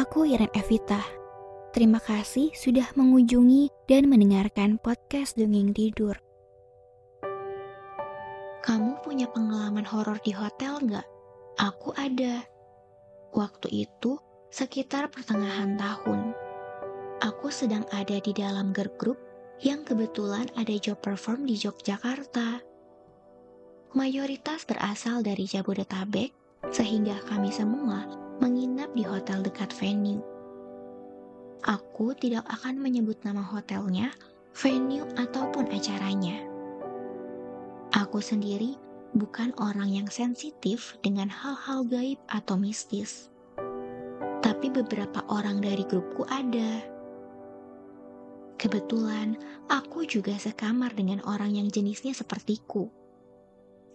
Aku Iren Evita. Terima kasih sudah mengunjungi dan mendengarkan podcast Dongeng Tidur. Kamu punya pengalaman horor di hotel nggak? Aku ada. Waktu itu sekitar pertengahan tahun. Aku sedang ada di dalam girl group yang kebetulan ada job perform di Yogyakarta. Mayoritas berasal dari Jabodetabek, sehingga kami semua menginap di hotel dekat venue. Aku tidak akan menyebut nama hotelnya, venue, ataupun acaranya. Aku sendiri bukan orang yang sensitif dengan hal-hal gaib atau mistis. Tapi beberapa orang dari grupku ada. Kebetulan, aku juga sekamar dengan orang yang jenisnya sepertiku.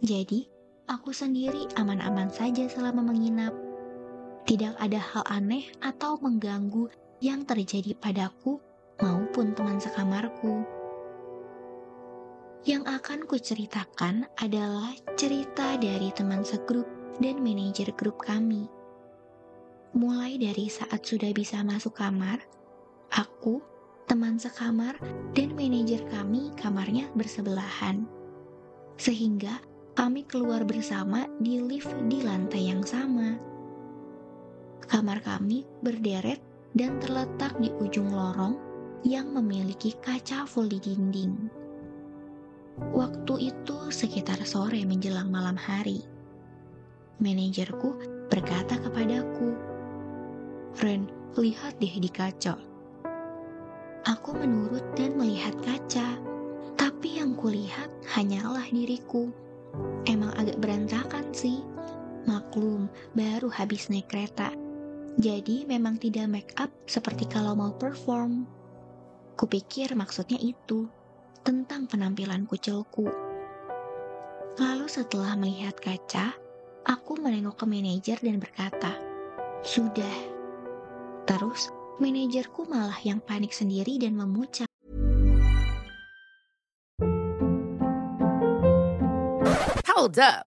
Jadi, aku sendiri aman-aman saja selama menginap. Tidak ada hal aneh atau mengganggu yang terjadi padaku maupun teman sekamarku. Yang akan kuceritakan adalah cerita dari teman segrup dan manajer grup kami. Mulai dari saat sudah bisa masuk kamar, aku, teman sekamar, dan manajer kami kamarnya bersebelahan. Sehingga kami keluar bersama di lift di lantai yang sama. Kamar kami berderet dan terletak di ujung lorong yang memiliki kaca full di dinding. Waktu itu sekitar sore menjelang malam hari. Manajerku berkata kepadaku, Ren, lihat deh di kaca. Aku menurut dan melihat kaca, tapi yang kulihat hanyalah diriku. Emang agak berantakan sih. Maklum, baru habis naik kereta. Jadi memang tidak make up seperti kalau mau perform. Kupikir maksudnya itu tentang penampilan kucilku. Lalu setelah melihat kaca, aku menengok ke manajer dan berkata, Sudah. Terus, manajerku malah yang panik sendiri dan memucat. Hold up.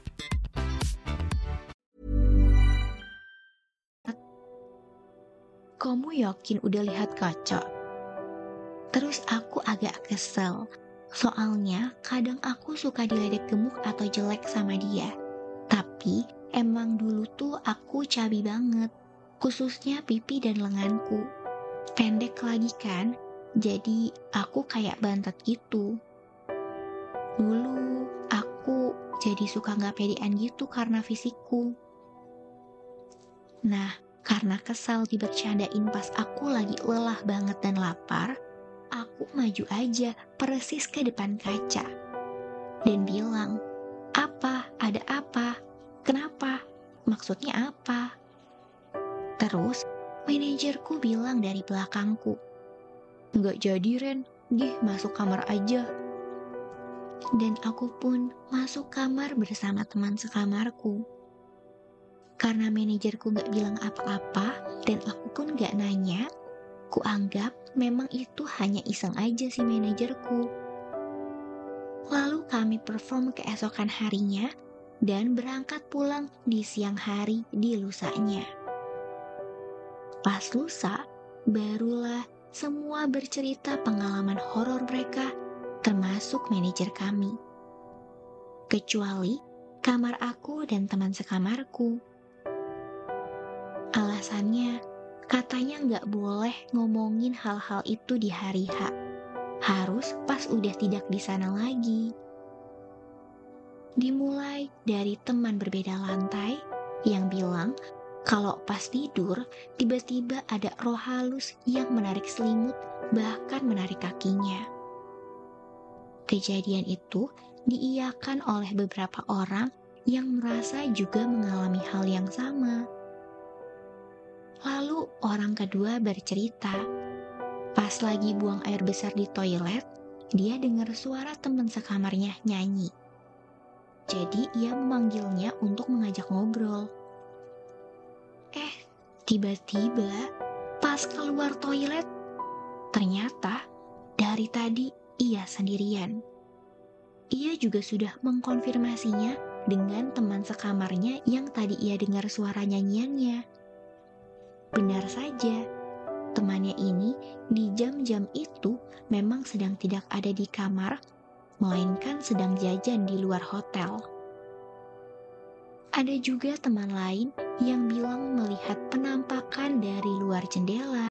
Kamu yakin udah lihat kaca? Terus aku agak kesel. Soalnya kadang aku suka diledek gemuk atau jelek sama dia. Tapi emang dulu tuh aku cabi banget. Khususnya pipi dan lenganku. Pendek lagi kan? Jadi aku kayak bantet gitu. Dulu aku jadi suka gak pedean gitu karena fisikku. Nah, karena kesal dibercandain pas aku lagi lelah banget dan lapar, aku maju aja persis ke depan kaca. Dan bilang, apa, ada apa, kenapa, maksudnya apa? Terus, manajerku bilang dari belakangku, Nggak jadi Ren, gih masuk kamar aja. Dan aku pun masuk kamar bersama teman sekamarku. Karena manajerku gak bilang apa-apa dan aku pun gak nanya, ku anggap memang itu hanya iseng aja si manajerku. Lalu kami perform keesokan harinya dan berangkat pulang di siang hari di lusanya. Pas lusa, barulah semua bercerita pengalaman horor mereka, termasuk manajer kami. Kecuali kamar aku dan teman sekamarku. Alasannya, katanya nggak boleh ngomongin hal-hal itu di hari H. Harus pas udah tidak di sana lagi. Dimulai dari teman berbeda lantai yang bilang kalau pas tidur tiba-tiba ada roh halus yang menarik selimut bahkan menarik kakinya. Kejadian itu diiyakan oleh beberapa orang yang merasa juga mengalami hal yang sama. Lalu orang kedua bercerita, pas lagi buang air besar di toilet, dia dengar suara teman sekamarnya nyanyi. Jadi ia memanggilnya untuk mengajak ngobrol. Eh, tiba-tiba pas keluar toilet, ternyata dari tadi ia sendirian. Ia juga sudah mengkonfirmasinya dengan teman sekamarnya yang tadi ia dengar suara nyanyiannya. Benar saja, temannya ini di jam-jam itu memang sedang tidak ada di kamar, melainkan sedang jajan di luar hotel. Ada juga teman lain yang bilang melihat penampakan dari luar jendela.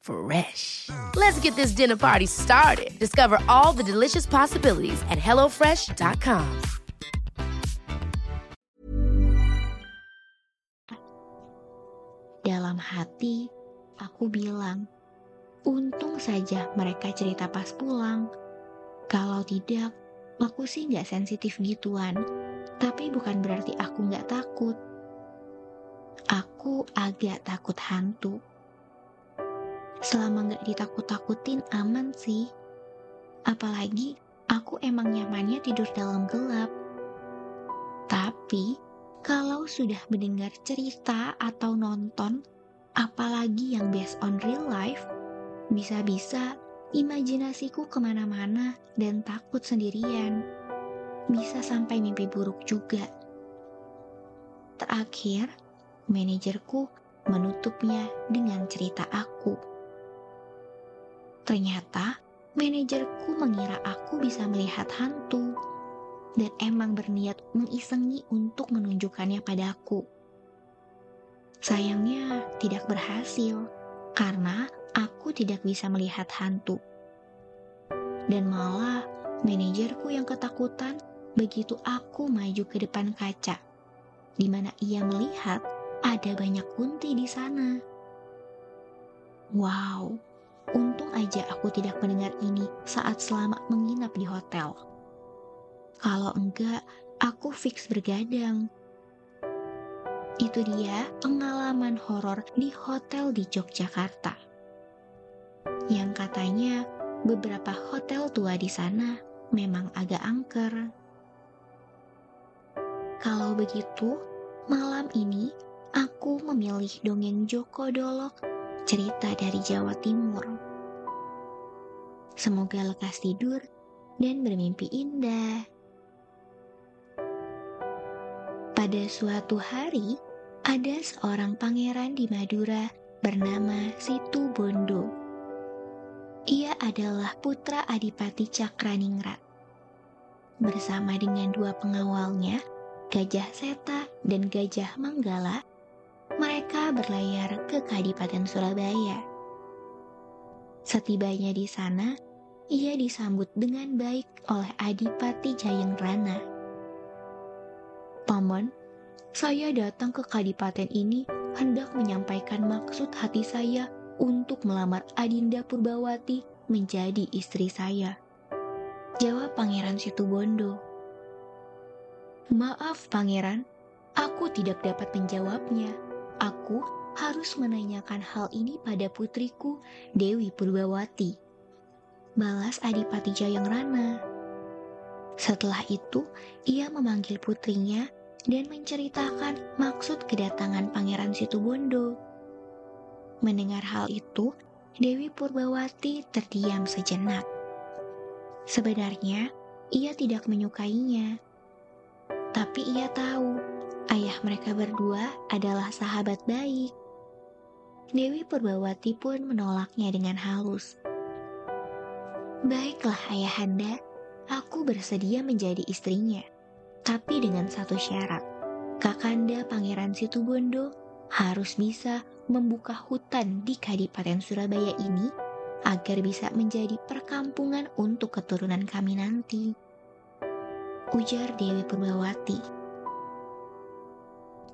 Fresh. Let's get this dinner party started. Discover all the delicious possibilities at hellofresh.com. Dalam hati, aku bilang, untung saja mereka cerita pas pulang. Kalau tidak, aku sih nggak sensitif gituan. Tapi bukan berarti aku nggak takut. Aku agak takut hantu. Selama nggak ditakut-takutin aman sih. Apalagi aku emang nyamannya tidur dalam gelap. Tapi kalau sudah mendengar cerita atau nonton, apalagi yang based on real life, bisa-bisa imajinasiku ke mana-mana dan takut sendirian. Bisa sampai mimpi buruk juga. Terakhir, manajerku menutupnya dengan cerita aku. Ternyata, manajerku mengira aku bisa melihat hantu dan emang berniat mengisengi untuk menunjukkannya padaku. Sayangnya tidak berhasil karena aku tidak bisa melihat hantu. Dan malah manajerku yang ketakutan begitu aku maju ke depan kaca, di mana ia melihat ada banyak kunti di sana. Wow, untung aja aku tidak mendengar ini saat selama menginap di hotel. Kalau enggak, aku fix bergadang. Itu dia pengalaman horor di hotel di Yogyakarta. Yang katanya beberapa hotel tua di sana memang agak angker. Kalau begitu, malam ini aku memilih dongeng Joko Dolok cerita dari Jawa Timur. Semoga lekas tidur dan bermimpi indah. Pada suatu hari, ada seorang pangeran di Madura bernama Situ Bondo. Ia adalah putra Adipati Cakraningrat. Bersama dengan dua pengawalnya, Gajah Seta dan Gajah Manggala, berlayar ke Kadipaten Surabaya. Setibanya di sana, ia disambut dengan baik oleh Adipati Jayeng Rana. Paman, saya datang ke Kadipaten ini hendak menyampaikan maksud hati saya untuk melamar Adinda Purbawati menjadi istri saya. Jawab Pangeran Situbondo. Maaf, Pangeran, Aku tidak dapat menjawabnya. Aku harus menanyakan hal ini pada putriku, Dewi Purbawati. Balas Adipati Jayang Rana. Setelah itu, ia memanggil putrinya dan menceritakan maksud kedatangan Pangeran Situbondo. Mendengar hal itu, Dewi Purbawati terdiam sejenak. Sebenarnya, ia tidak menyukainya. Tapi ia tahu, ayah mereka berdua adalah sahabat baik. Dewi Purbawati pun menolaknya dengan halus. Baiklah ayahanda, aku bersedia menjadi istrinya. Tapi dengan satu syarat, Kakanda Pangeran Situbondo harus bisa membuka hutan di Kadipaten Surabaya ini agar bisa menjadi perkampungan untuk keturunan kami nanti. Ujar Dewi Purbawati.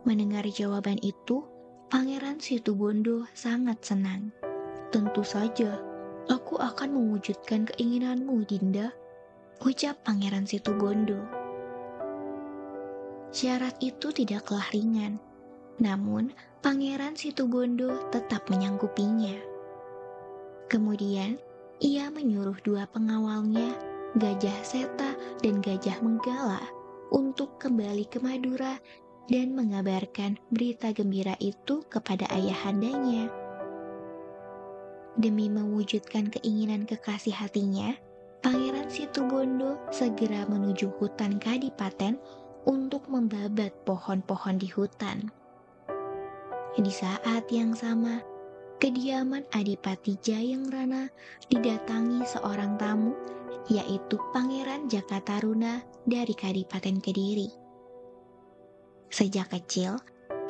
Mendengar jawaban itu, Pangeran Situbondo sangat senang. Tentu saja, aku akan mewujudkan keinginanmu, Dinda. Ucap Pangeran Situbondo. Syarat itu tidaklah ringan, namun Pangeran Situbondo tetap menyanggupinya. Kemudian, ia menyuruh dua pengawalnya, Gajah Seta dan Gajah Menggala, untuk kembali ke Madura dan mengabarkan berita gembira itu kepada ayahandanya. Demi mewujudkan keinginan kekasih hatinya, Pangeran Situbondo segera menuju hutan Kadipaten untuk membabat pohon-pohon di hutan. Di saat yang sama, kediaman Adipati Jayeng Rana didatangi seorang tamu, yaitu Pangeran Jakataruna dari Kadipaten Kediri. Sejak kecil,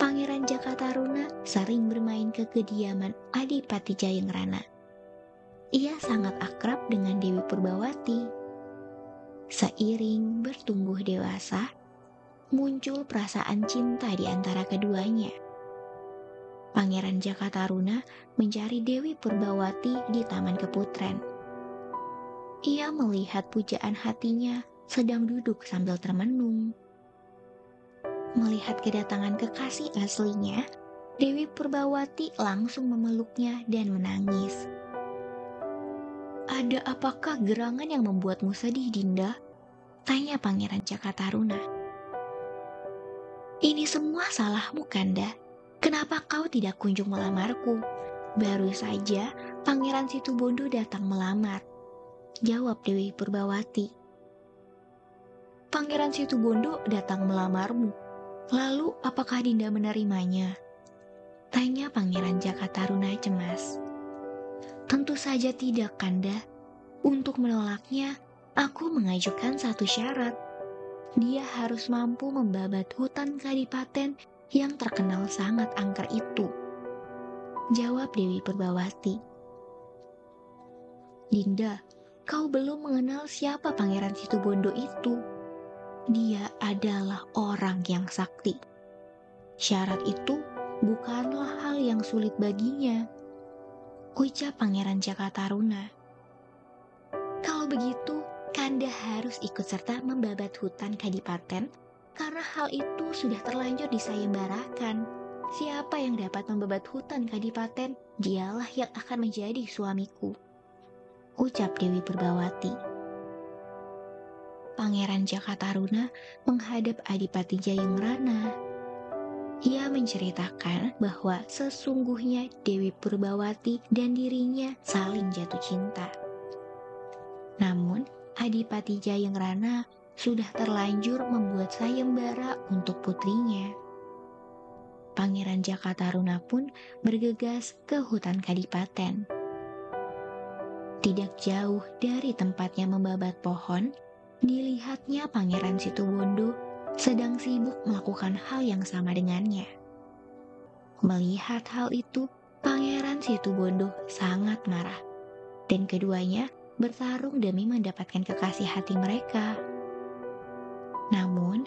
Pangeran Jakataruna sering bermain ke kediaman Adipati Jayeng Rana. Ia sangat akrab dengan Dewi Purbawati. Seiring bertumbuh dewasa, muncul perasaan cinta di antara keduanya. Pangeran Jakataruna mencari Dewi Purbawati di Taman Keputren. Ia melihat pujaan hatinya sedang duduk sambil termenung. Melihat kedatangan kekasih aslinya, Dewi Purbawati langsung memeluknya dan menangis. Ada apakah gerangan yang membuatmu sedih, Dinda? Tanya Pangeran Jakataruna. Ini semua salahmu, Kanda. Kenapa kau tidak kunjung melamarku? Baru saja Pangeran Situbondo datang melamar. Jawab Dewi Purbawati. Pangeran Situbondo datang melamarmu. Lalu apakah Dinda menerimanya? Tanya Pangeran Jakataruna cemas. Tentu saja tidak, Kanda. Untuk menolaknya, aku mengajukan satu syarat. Dia harus mampu membabat hutan kadipaten yang terkenal sangat angker itu? Jawab Dewi Purbawati. Dinda, kau belum mengenal siapa Pangeran Situbondo itu. Dia adalah orang yang sakti. Syarat itu bukanlah hal yang sulit baginya. Ucap Pangeran Jakataruna. Kalau begitu, Kanda harus ikut serta membabat hutan Kadipaten karena hal itu sudah terlanjur disayembarakan. Siapa yang dapat membebat hutan kadipaten, dialah yang akan menjadi suamiku. Ucap Dewi Purbawati. Pangeran Jakataruna menghadap Adipati Jayeng Rana. Ia menceritakan bahwa sesungguhnya Dewi Purbawati dan dirinya saling jatuh cinta. Namun, Adipati Jayeng Rana sudah terlanjur membuat sayembara untuk putrinya. Pangeran Jakataruna pun bergegas ke hutan Kadipaten. Tidak jauh dari tempatnya membabat pohon, dilihatnya Pangeran Situbondo sedang sibuk melakukan hal yang sama dengannya. Melihat hal itu, Pangeran Situbondo sangat marah, dan keduanya bertarung demi mendapatkan kekasih hati mereka. Namun,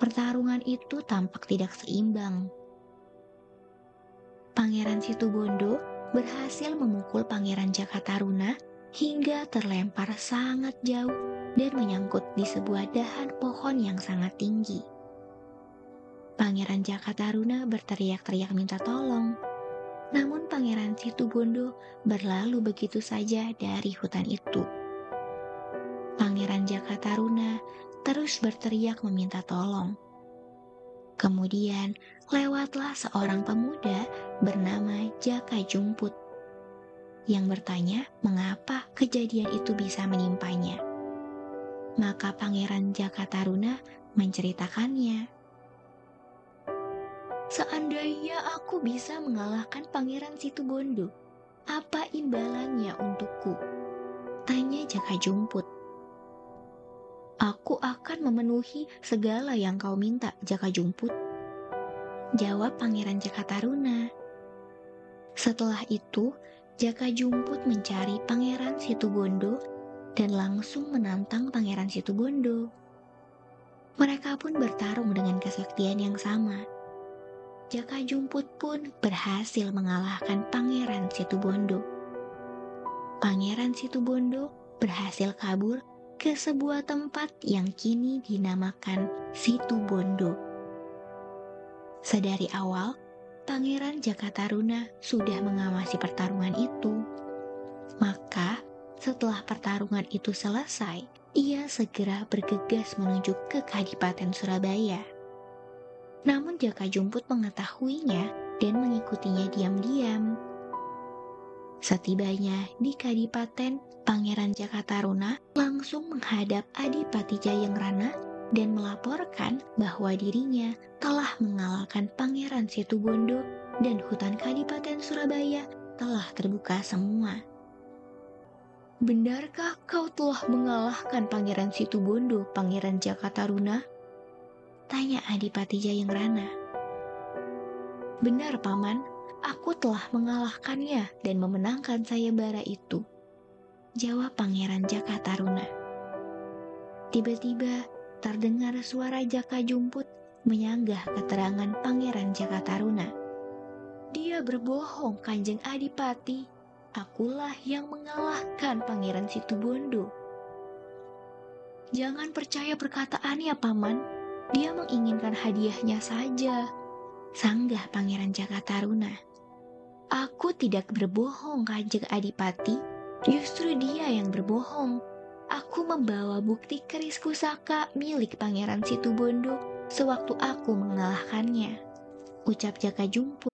pertarungan itu tampak tidak seimbang. Pangeran Situbondo berhasil memukul Pangeran Jakataruna hingga terlempar sangat jauh dan menyangkut di sebuah dahan pohon yang sangat tinggi. Pangeran Jakataruna berteriak-teriak minta tolong. Namun Pangeran Situbondo berlalu begitu saja dari hutan itu. Pangeran Jakataruna terus berteriak meminta tolong. Kemudian lewatlah seorang pemuda bernama Jaka Jumput yang bertanya mengapa kejadian itu bisa menimpanya. Maka Pangeran Jakataruna menceritakannya. Seandainya aku bisa mengalahkan Pangeran Situbondo, apa imbalannya untukku? Tanya Jaka Jumput. Aku akan memenuhi segala yang kau minta, Jaka Jumput. Jawab Pangeran Jaka Taruna. Setelah itu, Jaka Jumput mencari Pangeran Situbondo dan langsung menantang Pangeran Situbondo. Mereka pun bertarung dengan kesaktian yang sama. Jaka Jumput pun berhasil mengalahkan Pangeran Situbondo. Pangeran Situbondo berhasil kabur ke sebuah tempat yang kini dinamakan Situ Bondo. Sedari awal, Pangeran Jakataruna sudah mengawasi pertarungan itu. Maka, setelah pertarungan itu selesai, ia segera bergegas menuju ke Kadipaten Surabaya. Namun Jaka Jumput mengetahuinya dan mengikutinya diam-diam. Setibanya di Kadipaten, Pangeran Jakataruna langsung menghadap Adipati Jayangrana dan melaporkan bahwa dirinya telah mengalahkan Pangeran Situbondo dan hutan Kadipaten Surabaya telah terbuka semua. Benarkah kau telah mengalahkan Pangeran Situbondo, Pangeran Jakataruna? Tanya Adipati Jayangrana. Benar, Paman, Aku telah mengalahkannya dan memenangkan sayembara itu. Jawab Pangeran Jaka Taruna. Tiba-tiba terdengar suara Jaka Jumput menyanggah keterangan Pangeran Jaka Taruna. Dia berbohong Kanjeng Adipati. Akulah yang mengalahkan Pangeran Situbondo. Jangan percaya perkataannya, Paman. Dia menginginkan hadiahnya saja. Sanggah Pangeran Jaka Taruna. Aku tidak berbohong kanjeng Adipati, justru dia yang berbohong. Aku membawa bukti keris pusaka milik Pangeran Situbondo sewaktu aku mengalahkannya. Ucap Jaka Jumpu.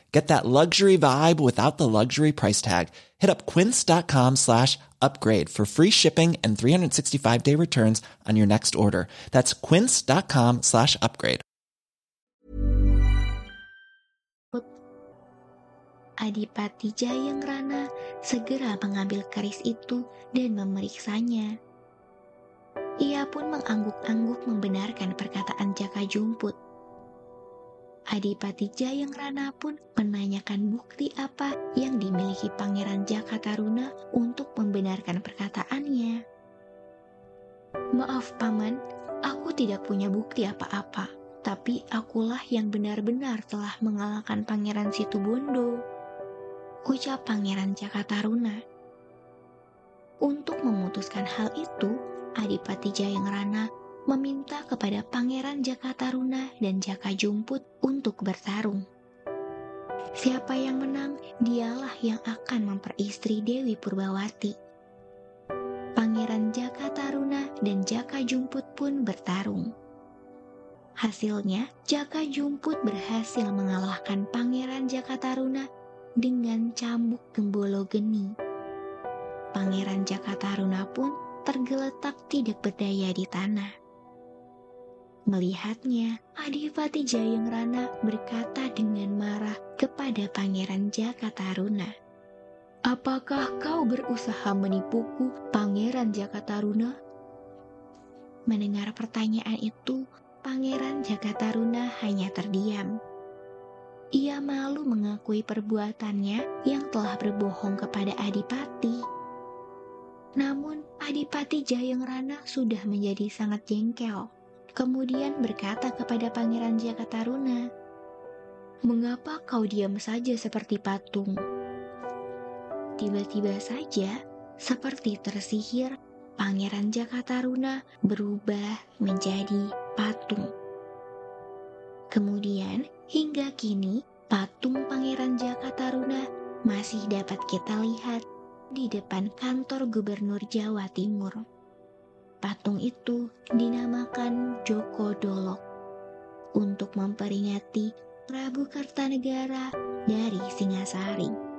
Get that luxury vibe without the luxury price tag. Hit up quince.com slash upgrade for free shipping and 365-day returns on your next order. That's quince.com slash upgrade. Adipati Jayangrana segera mengambil keris itu dan memeriksanya. Ia pun mengangguk-angguk membenarkan perkataan Jaka Jumput. Adipati Jayang Rana pun menanyakan bukti apa yang dimiliki Pangeran Jaka Taruna untuk membenarkan perkataannya. Maaf paman, aku tidak punya bukti apa-apa, tapi akulah yang benar-benar telah mengalahkan Pangeran Situbondo. Ucap Pangeran Jaka Taruna. Untuk memutuskan hal itu, Adipati Jayangrana meminta kepada Pangeran Jakataruna dan Jaka Jumput untuk bertarung. Siapa yang menang, dialah yang akan memperistri Dewi Purbawati. Pangeran Jakataruna dan Jaka Jumput pun bertarung. Hasilnya, Jaka Jumput berhasil mengalahkan Pangeran Jakataruna dengan cambuk Gembolo Geni. Pangeran Jakataruna pun tergeletak tidak berdaya di tanah. Melihatnya, Adipati Jayangrana berkata dengan marah kepada Pangeran Jakataruna. Apakah kau berusaha menipuku, Pangeran Jakataruna? Mendengar pertanyaan itu, Pangeran Jakataruna hanya terdiam. Ia malu mengakui perbuatannya yang telah berbohong kepada Adipati. Namun, Adipati Jayeng Rana sudah menjadi sangat jengkel. Kemudian berkata kepada Pangeran Jakataruna, Mengapa kau diam saja seperti patung? Tiba-tiba saja, seperti tersihir, Pangeran Jakataruna berubah menjadi patung. Kemudian, hingga kini, patung Pangeran Jakataruna masih dapat kita lihat di depan kantor Gubernur Jawa Timur. Patung itu dinamakan Joko Dolok untuk memperingati Prabu Kartanegara dari Singasari.